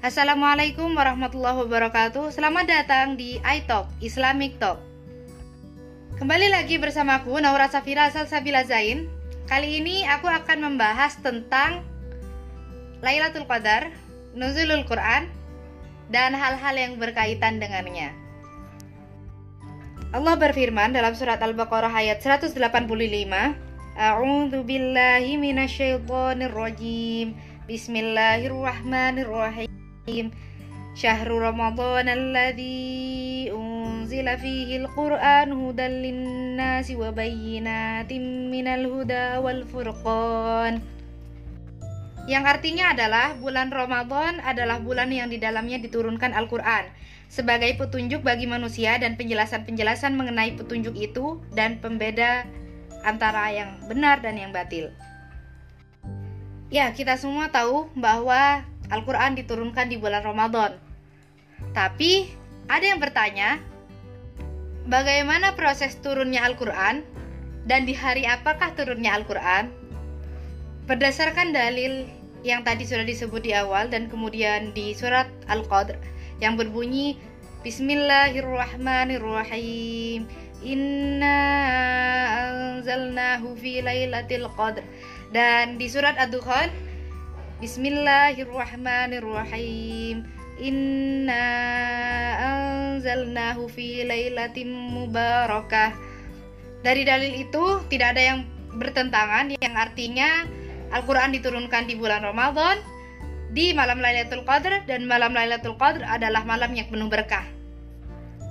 Assalamualaikum warahmatullahi wabarakatuh. Selamat datang di iTalk Islamic Talk. Kembali lagi bersamaku Naura Safira Salsabila Zain. Kali ini aku akan membahas tentang Lailatul Qadar Nuzulul Quran Dan hal-hal yang berkaitan dengannya. Allah berfirman dalam surat Al-Baqarah ayat 185 A'udzu billahi minasyaitonir rajim Bismillahirrahmanirrahim شهر رمضان الذي أنزل فيه القرآن هدى للناس وبينات من الهدى والفرقان yang artinya adalah bulan Ramadan adalah bulan yang di dalamnya diturunkan Al-Quran sebagai petunjuk bagi manusia dan penjelasan-penjelasan mengenai petunjuk itu dan pembeda antara yang benar dan yang batil. Ya, kita semua tahu bahwa Al-Quran diturunkan di bulan Ramadan. Tapi ada yang bertanya, bagaimana proses turunnya Al-Quran dan di hari apakah turunnya Al-Quran? Berdasarkan dalil yang tadi sudah disebut di awal dan kemudian di surat Al-Qadr yang berbunyi Bismillahirrahmanirrahim Inna anzalnahu fi lailatul qadr dan di surat Ad-Dukhan Bismillahirrahmanirrahim. Inna anzalnahu fi lailatin mubarakah. Dari dalil itu tidak ada yang bertentangan yang artinya Al-Qur'an diturunkan di bulan Ramadan di malam Lailatul Qadar dan malam Lailatul Qadar adalah malam yang penuh berkah.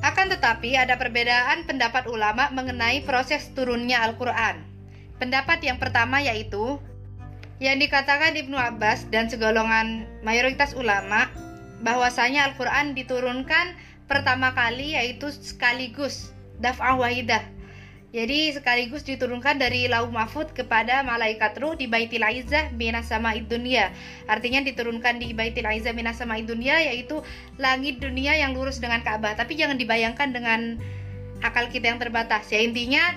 Akan tetapi ada perbedaan pendapat ulama mengenai proses turunnya Al-Qur'an. Pendapat yang pertama yaitu yang dikatakan Ibnu Abbas dan segolongan mayoritas ulama bahwasanya Al-Quran diturunkan pertama kali yaitu sekaligus daf'ah wahidah jadi sekaligus diturunkan dari lauh mahfud kepada malaikat ruh di Baitil Aizah minas sama dunia. Artinya diturunkan di Baitil Aizah minas sama dunia yaitu langit dunia yang lurus dengan Ka'bah. Tapi jangan dibayangkan dengan akal kita yang terbatas. Ya intinya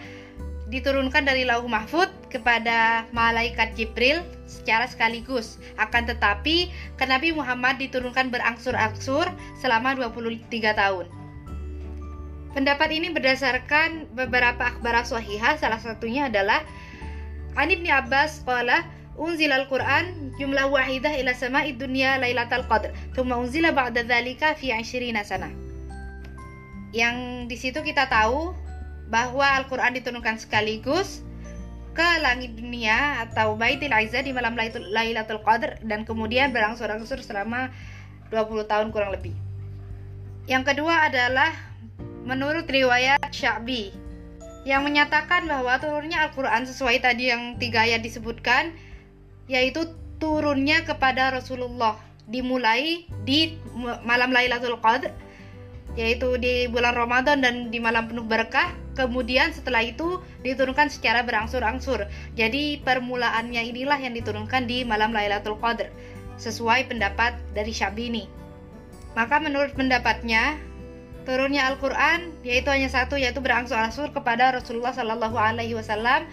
diturunkan dari lauh mahfud kepada malaikat Jibril secara sekaligus. Akan tetapi ke Nabi Muhammad diturunkan berangsur-angsur selama 23 tahun. Pendapat ini berdasarkan beberapa akhbar sahihah, salah satunya adalah An Ibni Abbas qala unzil al-Quran jumlah wahidah ila sama'i dunya lailatul qadr thumma unzila ba'da dzalika fi 20 sana. Yang di situ kita tahu bahwa Al-Quran diturunkan sekaligus ke langit dunia atau Baitul Aizza di malam Lailatul Qadar dan kemudian berangsur-angsur selama 20 tahun kurang lebih. Yang kedua adalah menurut riwayat Syabi yang menyatakan bahwa turunnya Al-Quran sesuai tadi yang tiga ayat disebutkan yaitu turunnya kepada Rasulullah dimulai di malam Lailatul Qadar yaitu di bulan Ramadan dan di malam penuh berkah kemudian setelah itu diturunkan secara berangsur-angsur. Jadi permulaannya inilah yang diturunkan di malam Lailatul Qadar sesuai pendapat dari Syabini. Maka menurut pendapatnya turunnya Al-Quran yaitu hanya satu yaitu berangsur-angsur kepada Rasulullah Shallallahu Alaihi Wasallam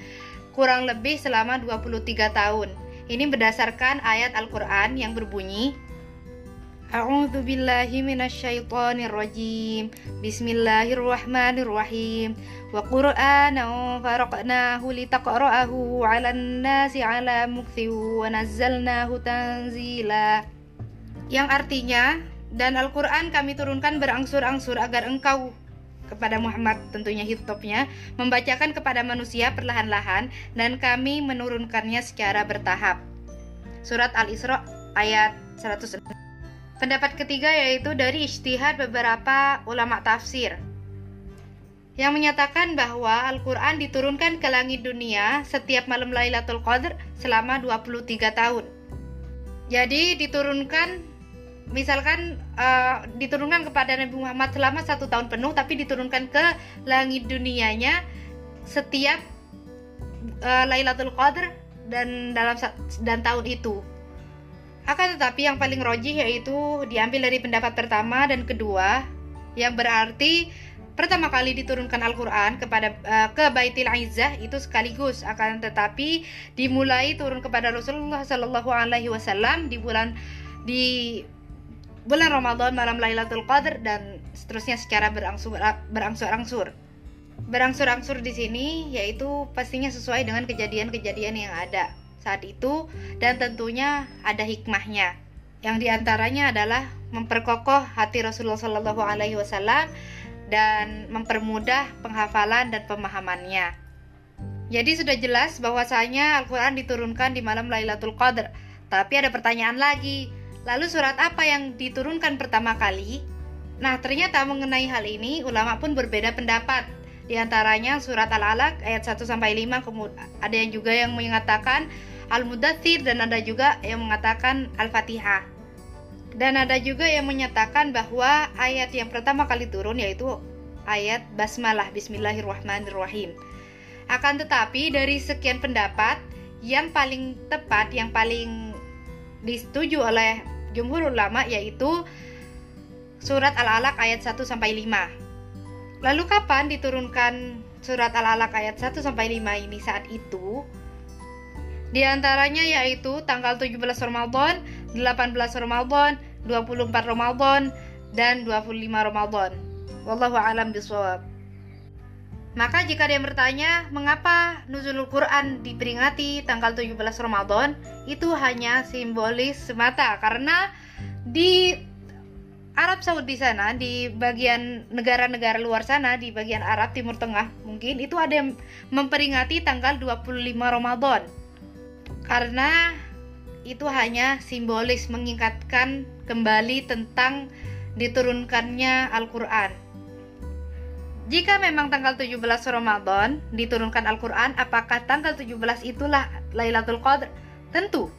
kurang lebih selama 23 tahun. Ini berdasarkan ayat Al-Quran yang berbunyi A'udzu billahi minasyaitonir rajim. Bismillahirrahmanirrahim. Wa Qur'anan faraqnahu litaqra'ahu 'alan nasi 'ala mukthi wa nazzalnahu tanzila. Yang artinya dan Al-Qur'an kami turunkan berangsur-angsur agar engkau kepada Muhammad tentunya hitopnya membacakan kepada manusia perlahan-lahan dan kami menurunkannya secara bertahap. Surat Al-Isra ayat 106 Pendapat ketiga yaitu dari ijtihad beberapa ulama tafsir yang menyatakan bahwa Al-Quran diturunkan ke langit dunia setiap malam Lailatul Qadr selama 23 tahun. Jadi diturunkan misalkan uh, diturunkan kepada Nabi Muhammad selama satu tahun penuh tapi diturunkan ke langit dunianya setiap uh, Lailatul Qadr dan dalam dan tahun itu akan tetapi yang paling rojih yaitu diambil dari pendapat pertama dan kedua yang berarti pertama kali diturunkan Al-Quran kepada uh, ke Baitil Aizah itu sekaligus akan tetapi dimulai turun kepada Rasulullah Shallallahu Alaihi Wasallam di bulan di bulan Ramadan malam Lailatul Qadar dan seterusnya secara berangsur berangsur-angsur. Berangsur-angsur di sini yaitu pastinya sesuai dengan kejadian-kejadian yang ada saat itu dan tentunya ada hikmahnya. Yang di antaranya adalah memperkokoh hati Rasulullah Shallallahu Alaihi Wasallam dan mempermudah penghafalan dan pemahamannya. Jadi sudah jelas bahwasanya Al-Quran diturunkan di malam Lailatul Qadar. Tapi ada pertanyaan lagi, lalu surat apa yang diturunkan pertama kali? Nah, ternyata mengenai hal ini ulama pun berbeda pendapat. Di antaranya surat Al-Alaq ayat 1 sampai 5, ada yang juga yang mengatakan Al-Mudathir dan ada juga yang mengatakan Al-Fatihah. Dan ada juga yang menyatakan bahwa ayat yang pertama kali turun yaitu ayat basmalah bismillahirrahmanirrahim. Akan tetapi dari sekian pendapat yang paling tepat yang paling disetujui oleh jumhur ulama yaitu surat Al-Alaq ayat 1 sampai 5. Lalu kapan diturunkan surat Al-Alaq ayat 1 sampai 5 ini saat itu? Di antaranya yaitu tanggal 17 Ramadan, 18 Ramadan, 24 Ramadan dan 25 Ramadan. Wallahu alam bisawab. Maka jika dia bertanya, mengapa nuzulul Quran diperingati tanggal 17 Ramadan? Itu hanya simbolis semata karena di Arab Saudi sana, di bagian negara-negara luar sana, di bagian Arab Timur Tengah, mungkin itu ada yang memperingati tanggal 25 Ramadan. Karena itu hanya simbolis mengingatkan kembali tentang diturunkannya Al-Quran. Jika memang tanggal 17 Ramadan diturunkan Al-Quran, apakah tanggal 17 itulah Lailatul Qadr? Tentu.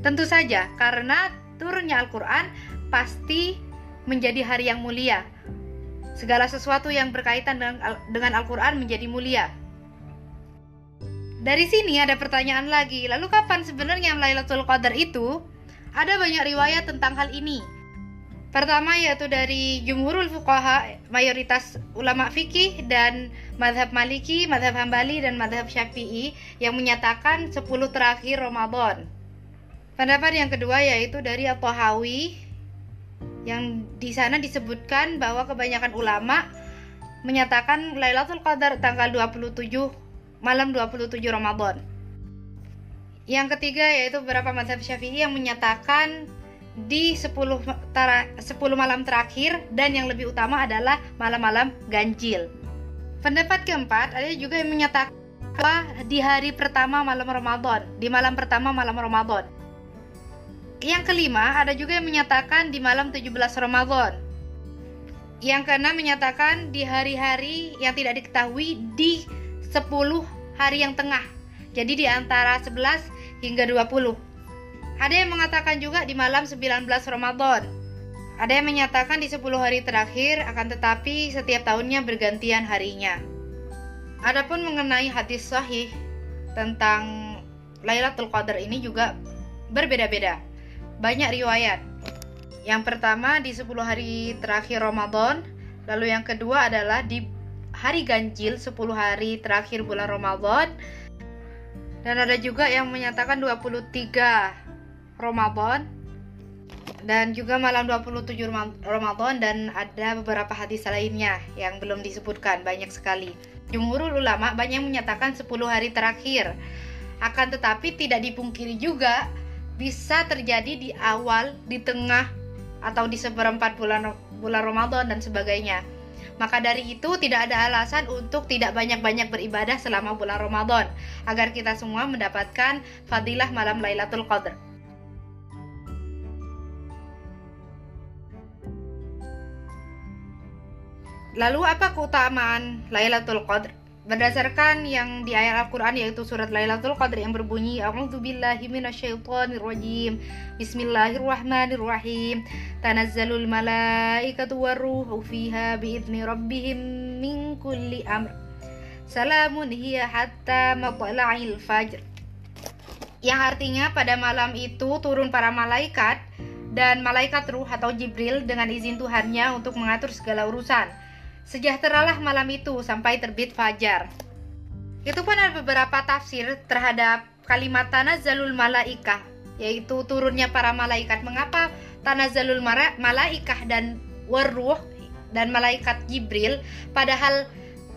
Tentu saja, karena turunnya Al-Quran pasti menjadi hari yang mulia. Segala sesuatu yang berkaitan dengan Al-Quran menjadi mulia. Dari sini ada pertanyaan lagi, lalu kapan sebenarnya Lailatul Qadar itu? Ada banyak riwayat tentang hal ini. Pertama yaitu dari jumhurul fuqaha, mayoritas ulama fikih dan madhab maliki, madhab hambali dan madhab syafi'i yang menyatakan 10 terakhir Ramadan. Pendapat yang kedua yaitu dari At-Tahawi yang di sana disebutkan bahwa kebanyakan ulama menyatakan Lailatul Qadar tanggal 27 malam 27 Ramadan. Yang ketiga yaitu beberapa mazhab Syafi'i yang menyatakan di 10 tara, 10 malam terakhir dan yang lebih utama adalah malam-malam ganjil. Pendapat keempat ada juga yang menyatakan bahwa di hari pertama malam Ramadan, di malam pertama malam Ramadan. Yang kelima ada juga yang menyatakan di malam 17 Ramadan. Yang keenam menyatakan di hari-hari yang tidak diketahui di 10 hari yang tengah. Jadi di antara 11 hingga 20. Ada yang mengatakan juga di malam 19 Ramadan. Ada yang menyatakan di 10 hari terakhir akan tetapi setiap tahunnya bergantian harinya. Adapun mengenai hadis sahih tentang Lailatul Qadar ini juga berbeda-beda. Banyak riwayat. Yang pertama di 10 hari terakhir Ramadan, lalu yang kedua adalah di hari ganjil 10 hari terakhir bulan Ramadan dan ada juga yang menyatakan 23 Ramadan dan juga malam 27 Ramadan dan ada beberapa hadis lainnya yang belum disebutkan banyak sekali. Jumhurul ulama banyak menyatakan 10 hari terakhir. Akan tetapi tidak dipungkiri juga bisa terjadi di awal, di tengah atau di seperempat bulan bulan Ramadan dan sebagainya. Maka dari itu tidak ada alasan untuk tidak banyak-banyak beribadah selama bulan Ramadan agar kita semua mendapatkan fadilah malam Lailatul Qadar. Lalu apa keutamaan Lailatul Qadar? Berdasarkan yang di ayat Al-Quran yaitu surat Lailatul Qadar yang berbunyi A'udzubillahi minasyaitonirrajim Bismillahirrahmanirrahim. Tanazzalul malaikatu warruhu fiha biidni rabbihim min kulli amr. Salamun hiya hatta matla'il fajr. Yang artinya pada malam itu turun para malaikat dan malaikat ruh atau Jibril dengan izin Tuhannya untuk mengatur segala urusan Sejahteralah malam itu sampai terbit fajar. Itu pun ada beberapa tafsir terhadap kalimat tanah zalul malaika, yaitu turunnya para malaikat. Mengapa tanazzalul mara- malaikah dan waruh dan malaikat Jibril padahal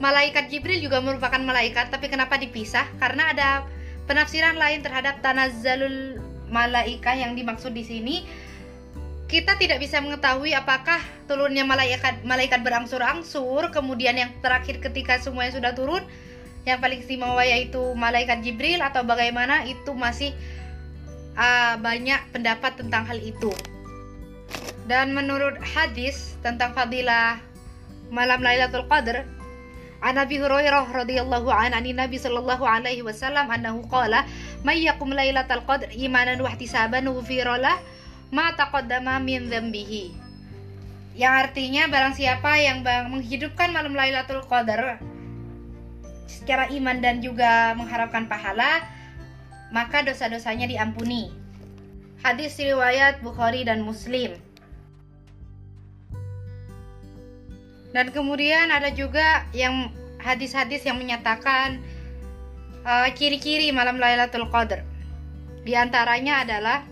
malaikat Jibril juga merupakan malaikat tapi kenapa dipisah karena ada penafsiran lain terhadap tanazzalul malaikah yang dimaksud di sini kita tidak bisa mengetahui apakah turunnya malaikat malaikat berangsur-angsur kemudian yang terakhir ketika semuanya sudah turun yang paling istimewa yaitu malaikat Jibril atau bagaimana itu masih uh, banyak pendapat tentang hal itu. Dan menurut hadis tentang fadilah malam Lailatul Qadar An Nabi Hurairah radhiyallahu an ani Nabi sallallahu alaihi wasallam annahu qala may yaqum lailatal qadr imanan wa ihtisaban ghufira lahu ma taqaddama min dzambihi. Yang artinya barang siapa yang menghidupkan malam Lailatul Qadar secara iman dan juga mengharapkan pahala, maka dosa-dosanya diampuni. Hadis riwayat Bukhari dan Muslim. Dan kemudian ada juga yang hadis-hadis yang menyatakan uh, ciri-ciri uh, malam Lailatul Qadar. Di antaranya adalah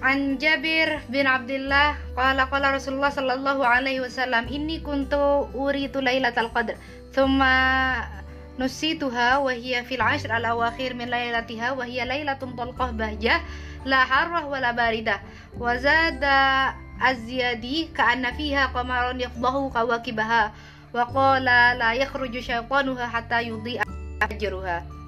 An Jabir bin Abdullah qala qala Rasulullah sallallahu alaihi wasallam inni kuntu uritu lailatal qadr thumma nusituha wa hiya fil ashr al awakhir min lailatiha wa hiya lailatun talqah bahjah la harrah wa la baridah wa zada azyadi ka'anna fiha qamarun yafdahu wa qala la yakhruju syaitanuha hatta ajruha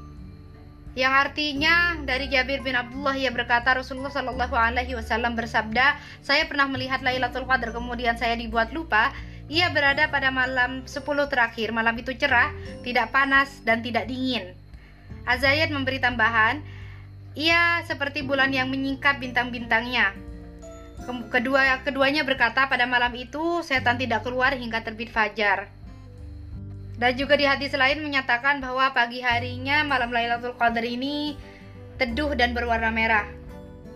yang artinya dari Jabir bin Abdullah ia berkata Rasulullah Shallallahu Alaihi Wasallam bersabda saya pernah melihat Lailatul Qadar kemudian saya dibuat lupa. Ia berada pada malam 10 terakhir. Malam itu cerah tidak panas dan tidak dingin. Azayat memberi tambahan ia seperti bulan yang menyingkap bintang-bintangnya. Kedua keduanya berkata pada malam itu setan tidak keluar hingga terbit fajar dan juga di hadis lain menyatakan bahwa pagi harinya malam Lailatul Qadar ini teduh dan berwarna merah.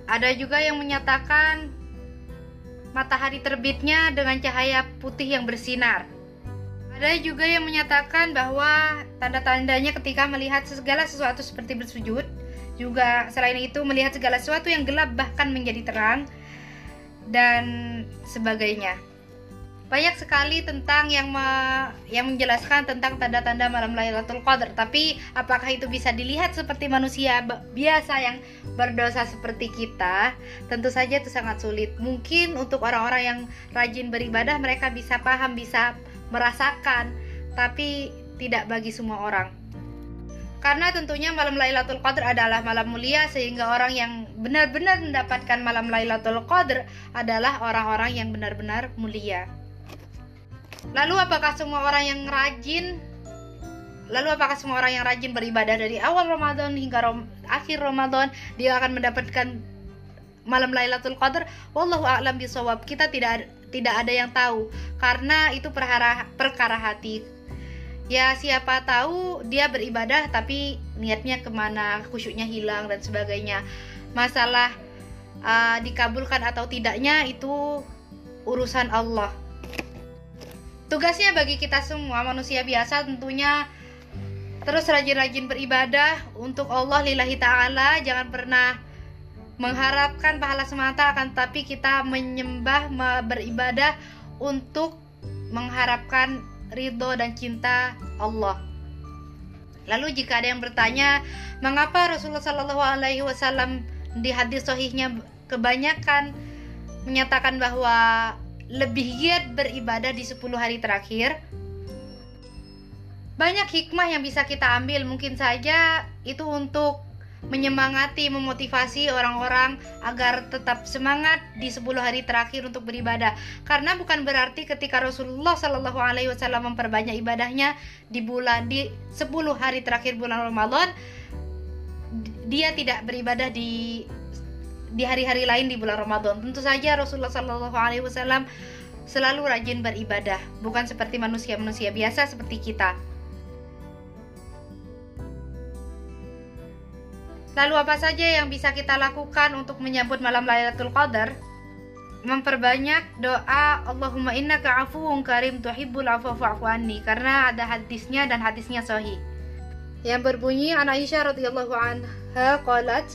Ada juga yang menyatakan matahari terbitnya dengan cahaya putih yang bersinar. Ada juga yang menyatakan bahwa tanda-tandanya ketika melihat segala sesuatu seperti bersujud, juga selain itu melihat segala sesuatu yang gelap bahkan menjadi terang dan sebagainya. Banyak sekali tentang yang me, yang menjelaskan tentang tanda-tanda malam Lailatul Qadar, tapi apakah itu bisa dilihat seperti manusia biasa yang berdosa seperti kita? Tentu saja itu sangat sulit. Mungkin untuk orang-orang yang rajin beribadah mereka bisa paham, bisa merasakan, tapi tidak bagi semua orang. Karena tentunya malam Lailatul Qadar adalah malam mulia sehingga orang yang benar-benar mendapatkan malam Lailatul Qadar adalah orang-orang yang benar-benar mulia. Lalu apakah semua orang yang rajin Lalu apakah semua orang yang rajin beribadah dari awal Ramadan hingga rom, akhir Ramadan dia akan mendapatkan malam Lailatul Qadar? Wallahu a'lam bisawab. Kita tidak tidak ada yang tahu karena itu perkara perkara hati. Ya siapa tahu dia beribadah tapi niatnya ke mana, khusyuknya hilang dan sebagainya. Masalah uh, dikabulkan atau tidaknya itu urusan Allah. Tugasnya bagi kita semua manusia biasa tentunya terus rajin-rajin beribadah untuk Allah lillahi ta'ala jangan pernah mengharapkan pahala semata akan tapi kita menyembah beribadah untuk mengharapkan ridho dan cinta Allah. Lalu jika ada yang bertanya, mengapa Rasulullah Shallallahu Alaihi Wasallam di hadis sahihnya kebanyakan menyatakan bahwa lebih giat beribadah di 10 hari terakhir. Banyak hikmah yang bisa kita ambil, mungkin saja itu untuk menyemangati, memotivasi orang-orang agar tetap semangat di 10 hari terakhir untuk beribadah. Karena bukan berarti ketika Rasulullah Shallallahu alaihi wasallam memperbanyak ibadahnya di bulan di 10 hari terakhir bulan Ramadan dia tidak beribadah di di hari-hari lain di bulan Ramadan. Tentu saja Rasulullah Shallallahu Alaihi Wasallam selalu rajin beribadah, bukan seperti manusia-manusia biasa seperti kita. Lalu apa saja yang bisa kita lakukan untuk menyambut malam Lailatul Qadar? Memperbanyak doa Allahumma innaka afuwun karim tuhibbul afwa fa'fu karena ada hadisnya dan hadisnya sahih. Yang berbunyi An Aisyah radhiyallahu anha qalat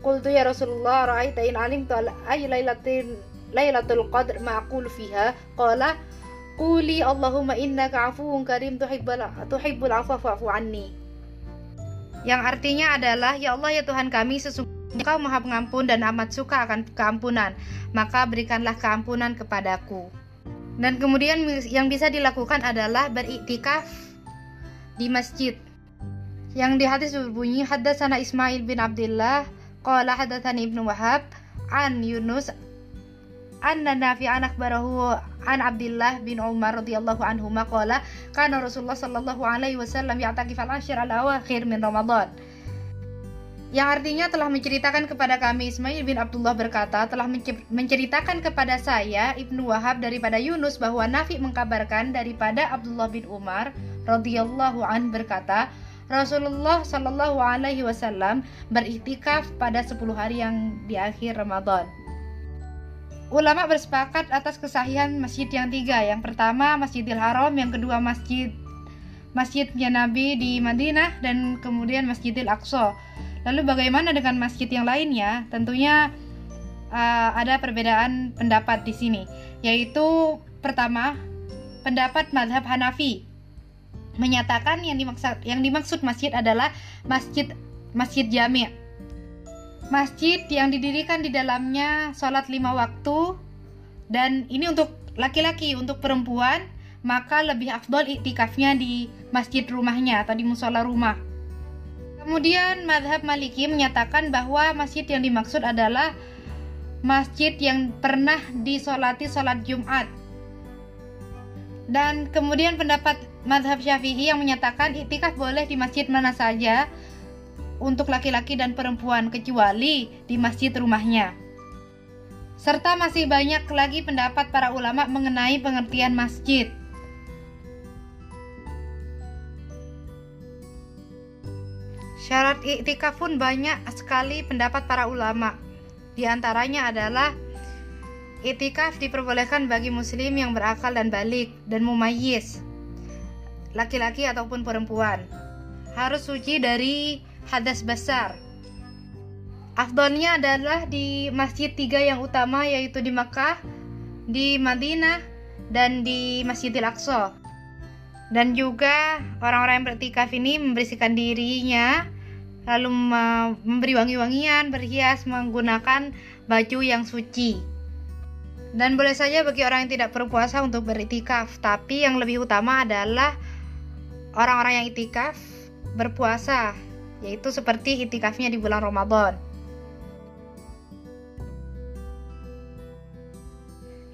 Qultu ya Rasulullah ra'aita in alimtu ay lailatin lailatul qadr ma aqulu fiha qala quli Allahumma innaka afuwun karim tuhibbul tuhibbul afwa fa'fu anni yang artinya adalah ya Allah ya Tuhan kami sesungguhnya Engkau Maha Pengampun dan amat suka akan keampunan. Maka berikanlah keampunan kepadaku. Dan kemudian yang bisa dilakukan adalah beriktikaf di masjid. Yang di hadis berbunyi haddatsana Ismail bin Abdullah qala haddatsani Ibnu Wahab an Yunus anna Nafi'an akhbarahu an Abdullah bin Umar radhiyallahu anhu qala kana Rasulullah sallallahu alaihi wasallam ya'takif al-ashr al-awakhir min Ramadan. Yang artinya telah menceritakan kepada kami Ismail bin Abdullah berkata telah menceritakan kepada saya Ibnu Wahab daripada Yunus bahwa Nafi mengkabarkan daripada Abdullah bin Umar radhiyallahu an berkata Rasulullah Shallallahu Alaihi Wasallam beriktikaf pada 10 hari yang di akhir Ramadan. Ulama bersepakat atas kesahihan masjid yang tiga. Yang pertama Masjidil Haram, yang kedua masjid masjidnya Nabi di Madinah dan kemudian Masjidil Aqsa. Lalu bagaimana dengan masjid yang lainnya? Tentunya uh, ada perbedaan pendapat di sini, yaitu pertama pendapat madhab Hanafi menyatakan yang dimaksud yang dimaksud masjid adalah masjid masjid jami. Masjid yang didirikan di dalamnya sholat lima waktu dan ini untuk laki-laki untuk perempuan maka lebih afdol iktikafnya di masjid rumahnya atau di musola rumah. Kemudian madhab maliki menyatakan bahwa masjid yang dimaksud adalah masjid yang pernah disolati sholat jumat dan kemudian pendapat madhab syafi'i yang menyatakan iktikaf boleh di masjid mana saja untuk laki-laki dan perempuan kecuali di masjid rumahnya. Serta masih banyak lagi pendapat para ulama mengenai pengertian masjid. Syarat iktikaf pun banyak sekali pendapat para ulama. Di antaranya adalah Itikaf diperbolehkan bagi muslim yang berakal dan balik dan mumayyiz, laki-laki ataupun perempuan. Harus suci dari hadas besar. Afdolnya adalah di masjid tiga yang utama yaitu di Makkah, di Madinah, dan di Masjidil Aqsa. Dan juga orang-orang yang bertikaf ini membersihkan dirinya lalu memberi wangi-wangian, berhias menggunakan baju yang suci. Dan boleh saja bagi orang yang tidak berpuasa untuk beritikaf, tapi yang lebih utama adalah orang-orang yang itikaf berpuasa, yaitu seperti itikafnya di bulan Ramadan.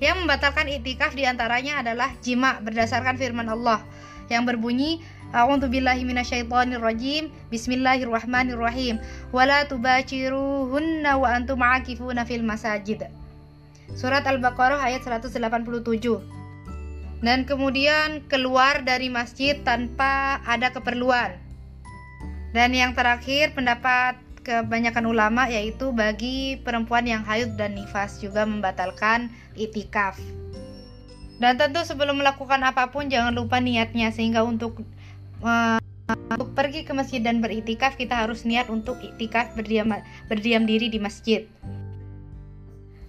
Yang membatalkan itikaf di antaranya adalah jima berdasarkan firman Allah yang berbunyi. Bismillahirrahmanirrahim. Wala tubaciruhunna wa antum fil masajid. Surat Al-Baqarah ayat 187. Dan kemudian keluar dari masjid tanpa ada keperluan. Dan yang terakhir pendapat kebanyakan ulama yaitu bagi perempuan yang haid dan nifas juga membatalkan itikaf. Dan tentu sebelum melakukan apa pun jangan lupa niatnya sehingga untuk uh, untuk pergi ke masjid dan beritikaf kita harus niat untuk itikaf berdiam berdiam diri di masjid.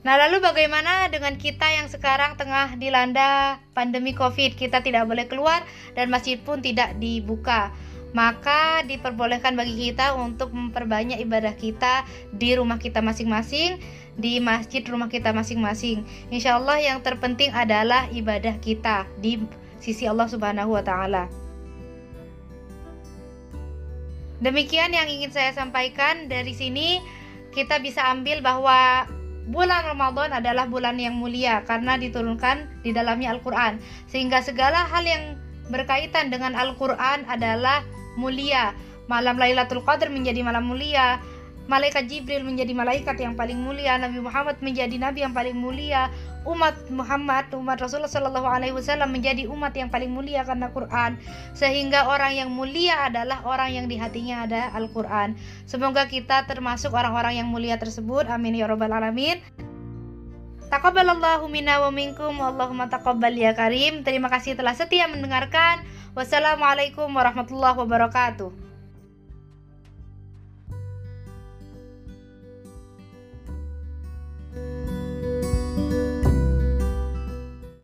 Nah, lalu bagaimana dengan kita yang sekarang tengah dilanda pandemi Covid? Kita tidak boleh keluar dan masjid pun tidak dibuka. Maka diperbolehkan bagi kita untuk memperbanyak ibadah kita di rumah kita masing-masing, di masjid rumah kita masing-masing. Insya Allah yang terpenting adalah ibadah kita di sisi Allah Subhanahu wa Ta'ala. Demikian yang ingin saya sampaikan dari sini. Kita bisa ambil bahwa Bulan Ramadan adalah bulan yang mulia karena diturunkan di dalamnya Al-Quran. Sehingga segala hal yang berkaitan dengan Al-Quran adalah mulia. Malam Lailatul Qadar menjadi malam mulia, malaikat Jibril menjadi malaikat yang paling mulia, Nabi Muhammad menjadi nabi yang paling mulia, umat Muhammad, umat Rasulullah Shallallahu Alaihi Wasallam menjadi umat yang paling mulia karena Quran, sehingga orang yang mulia adalah orang yang di hatinya ada Al Quran. Semoga kita termasuk orang-orang yang mulia tersebut. Amin ya robbal alamin. Taqabbalallahu minna wa minkum Allahumma taqabbal ya karim Terima kasih telah setia mendengarkan Wassalamualaikum warahmatullahi wabarakatuh